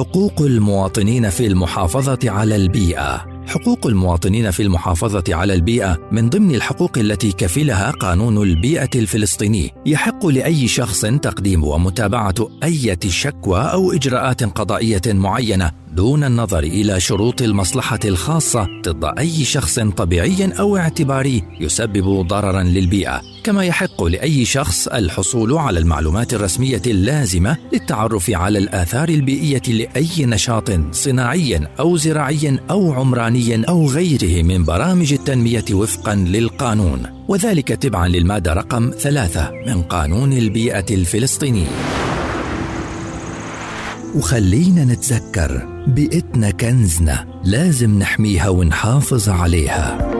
حقوق المواطنين في المحافظة على البيئة. حقوق المواطنين في المحافظة على البيئة من ضمن الحقوق التي كفلها قانون البيئة الفلسطيني، يحق لأي شخص تقديم ومتابعة أي شكوى أو إجراءات قضائية معينة دون النظر إلى شروط المصلحة الخاصة ضد أي شخص طبيعي أو اعتباري يسبب ضررا للبيئة. كما يحق لأي شخص الحصول على المعلومات الرسمية اللازمة للتعرف على الآثار البيئية لأي نشاط صناعي أو زراعي أو عمراني أو غيره من برامج التنمية وفقا للقانون. وذلك تبعا للمادة رقم ثلاثة من قانون البيئة الفلسطيني. وخلينا نتذكر بيئتنا كنزنا لازم نحميها ونحافظ عليها.